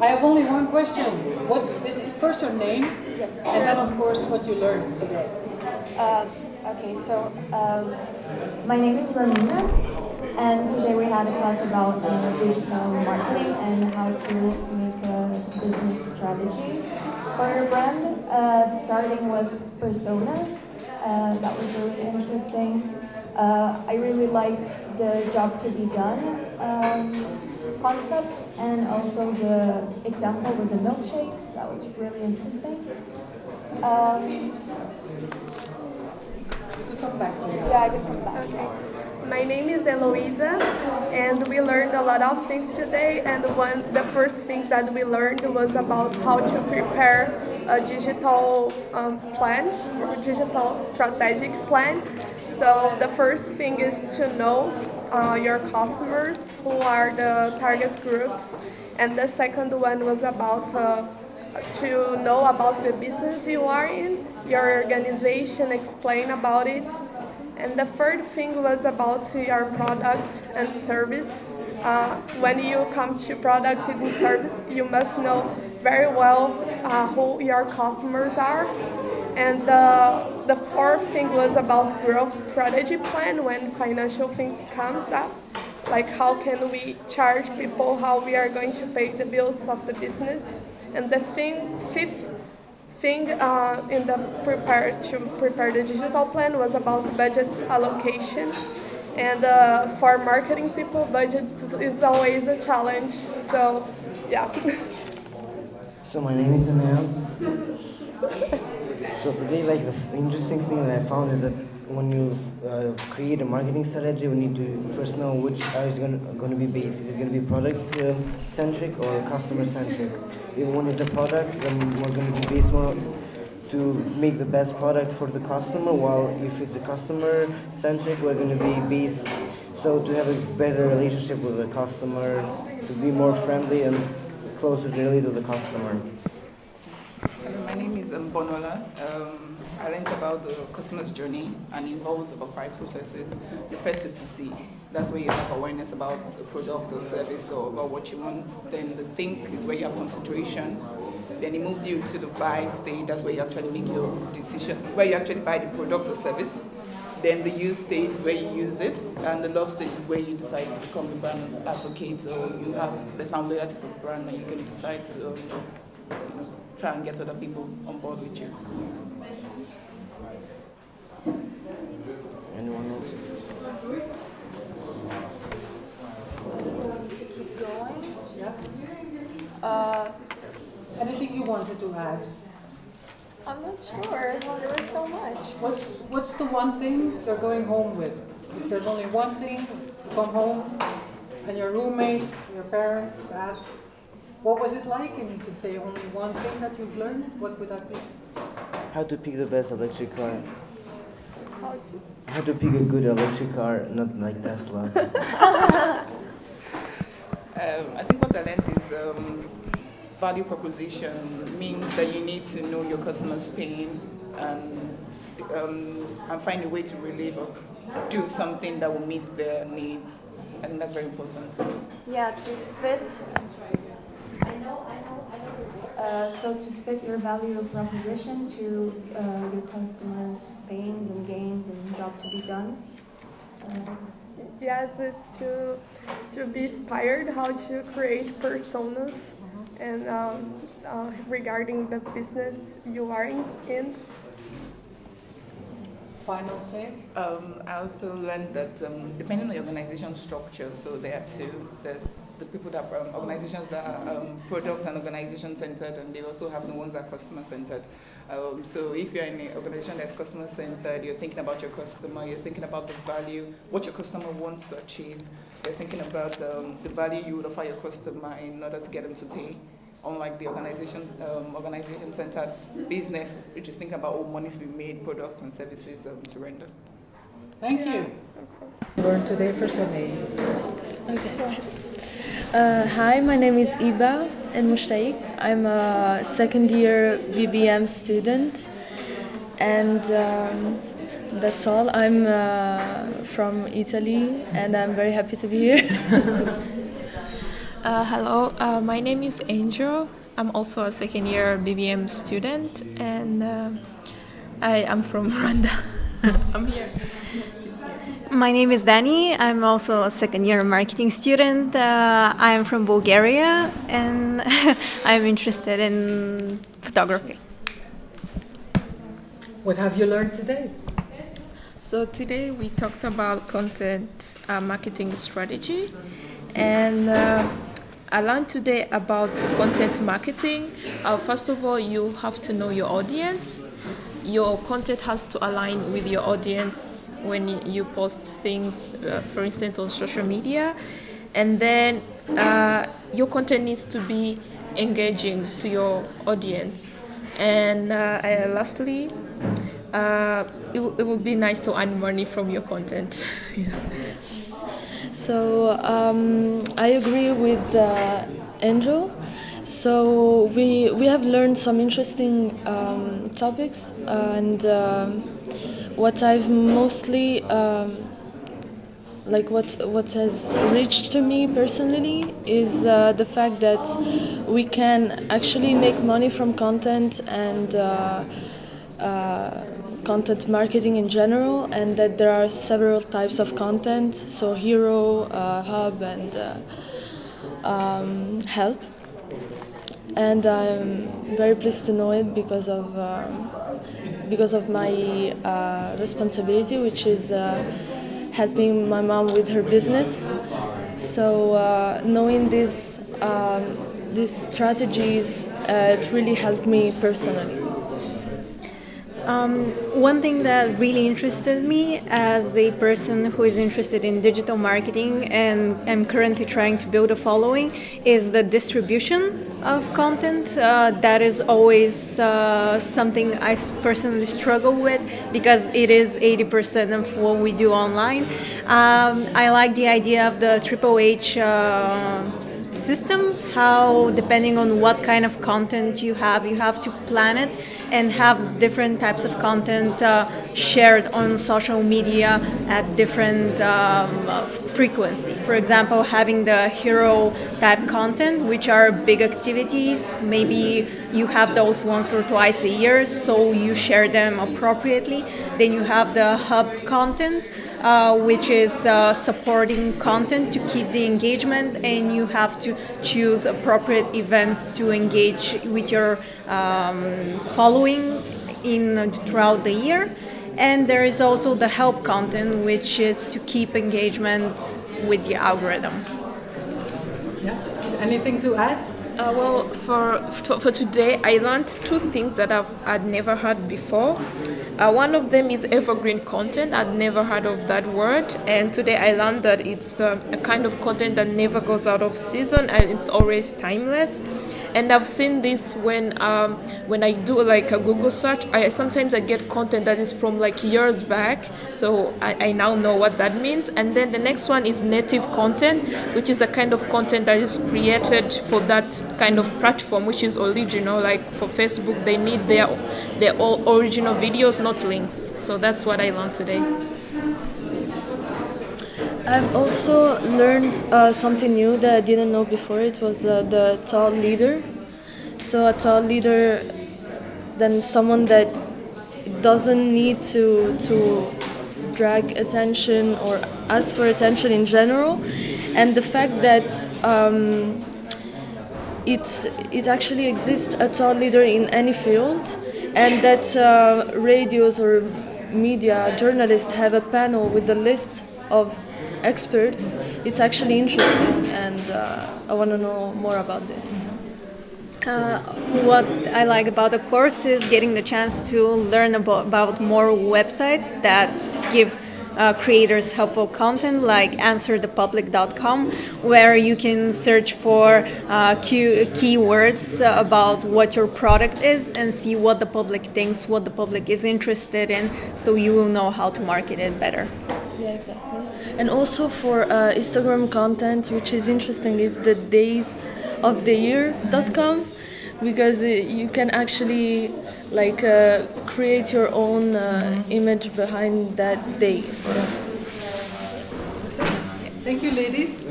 I have only one question. What first your name? Yes. And then of course what you learned today. Uh, okay, so um, my name is Ramina, and today we had a class about uh, digital marketing and how to make a business strategy for your brand, uh, starting with personas. Uh, that was really interesting. Uh, I really liked the job to be done um, concept and also the example with the milkshakes. That was really interesting. Um, yeah, I can come back. Okay. My name is Eloisa, and we learned a lot of things today. And one, the first things that we learned was about how to prepare a digital um, plan, or digital strategic plan. So the first thing is to know uh, your customers, who are the target groups, and the second one was about uh, to know about the business you are in, your organization, explain about it. And the third thing was about your product and service. Uh, when you come to product and service, you must know very well uh, who your customers are. And uh, the fourth thing was about growth strategy plan when financial things comes up. Like how can we charge people how we are going to pay the bills of the business? And the thing, fifth thing uh, in the prepare to prepare the digital plan was about budget allocation. And uh, for marketing people budget is always a challenge. So yeah. So my name is Anel so today like the interesting thing that I found is that when you uh, create a marketing strategy, we need to first know which are going to be based. Is it going to be product uh, centric or customer centric? If one is a product, then we're going to be based more to make the best product for the customer. While if it's a customer centric, we're going to be based so to have a better relationship with the customer, to be more friendly and closer really to the customer. My name is um, Bonola. Um, I learned about the customer's journey and involves about five processes. The first is to see. That's where you have awareness about the product or service or about what you want. Then the think is where you have consideration. Then it moves you to the buy stage. That's where you actually make your decision, where you actually buy the product or service. Then the use stage is where you use it, and the love stage is where you decide to become a brand advocate, or you have there's now loyalty for the brand, and you can decide to you know, try and get other people on board with you. Anyone else? To keep going? Yeah. Uh, Anything you wanted to add? I'm not sure. There was so much. What's what's the one thing you're going home with? If there's only one thing, you come home and your roommates, your parents ask, what was it like? And you can say only one thing that you've learned. What would that be? How to pick the best electric car. How to? How to pick a good electric car, not like Tesla. Um, I think what I learned is um, value proposition means that you need to know your customer's pain and um, and find a way to relieve or do something that will meet their needs. I think that's very important. Yeah, to fit. I know, I know, I know. Uh, so to fit your value proposition to uh, your customers' pains and gains and job to be done. Uh, yes it's to to be inspired how to create personas and um, uh, regarding the business you are in, in Final say. Um, I also learned that um, depending on the organization structure, so there are two. There's the people that um, organizations that are um, product and organization centered, and they also have the ones that are customer centered. Um, so if you're in an organization that's customer centered, you're thinking about your customer, you're thinking about the value, what your customer wants to achieve. You're thinking about um, the value you would offer your customer in order to get them to pay. Unlike the organization um, organization centered business, which is thinking about all money to be made, product and services um, to render. Thank you. Learn today first your name. Okay. Uh, hi, my name is Iba and Mushtaik. I'm a second year BBM student, and um, that's all. I'm uh, from Italy, and I'm very happy to be here. Uh, hello, uh, my name is Angel. I'm also a second year BBM student and uh, I am from Rwanda. I'm here. My name is Dani. I'm also a second year marketing student. Uh, I'm from Bulgaria and I'm interested in photography. What have you learned today? So today we talked about content uh, marketing strategy and uh, I learned today about content marketing. Uh, first of all, you have to know your audience. Your content has to align with your audience when you post things, uh, for instance, on social media. And then uh, your content needs to be engaging to your audience. And uh, lastly, uh, it, it would be nice to earn money from your content. yeah. So um, I agree with uh, Angel. So we we have learned some interesting um, topics, and um, what I've mostly um, like what what has reached to me personally is uh, the fact that we can actually make money from content and. Uh, uh, content marketing in general, and that there are several types of content, so hero, uh, hub, and uh, um, help. And I'm very pleased to know it because of um, because of my uh, responsibility, which is uh, helping my mom with her business. So uh, knowing these um, these strategies, it really helped me personally. Um, one thing that really interested me as a person who is interested in digital marketing and am currently trying to build a following is the distribution of content. Uh, that is always uh, something I personally struggle with because it is 80% of what we do online. Um, I like the idea of the Triple H uh, system, how depending on what kind of content you have, you have to plan it and have different types of content uh, shared on social media at different um, frequency. For example, having the hero type content, which are big activities, maybe you have those once or twice a year, so you share them appropriately. Then you have the hub content, uh, which is uh, supporting content to keep the engagement, and you have to choose appropriate events to engage with your um, following in throughout the year. And there is also the help content, which is to keep engagement with the algorithm. Yeah. Anything to add? Uh, well, for, for, for today, I learned two things that I've I'd never heard before. Uh, one of them is evergreen content. I'd never heard of that word, and today I learned that it's uh, a kind of content that never goes out of season and it's always timeless and I've seen this when um, when I do like a Google search. I sometimes I get content that is from like years back, so I, I now know what that means. And then the next one is native content, which is a kind of content that is created for that kind of platform, which is original. Like for Facebook, they need their their original videos, not links. So that's what I learned today. I've also learned uh, something new that I didn't know before. It was uh, the thought leader. So a thought leader, then someone that doesn't need to to drag attention or ask for attention in general, and the fact that um, it it actually exists a thought leader in any field, and that uh, radios or media journalists have a panel with a list of experts, it's actually interesting, and uh, I want to know more about this. Uh, what I like about the course is getting the chance to learn about, about more websites that give uh, creators helpful content like answerthepublic.com where you can search for uh, key, keywords about what your product is and see what the public thinks what the public is interested in so you will know how to market it better yeah exactly. And also for uh, instagram content which is interesting is the days of the year.com because uh, you can actually like uh, create your own uh, image behind that day. Thank you, ladies.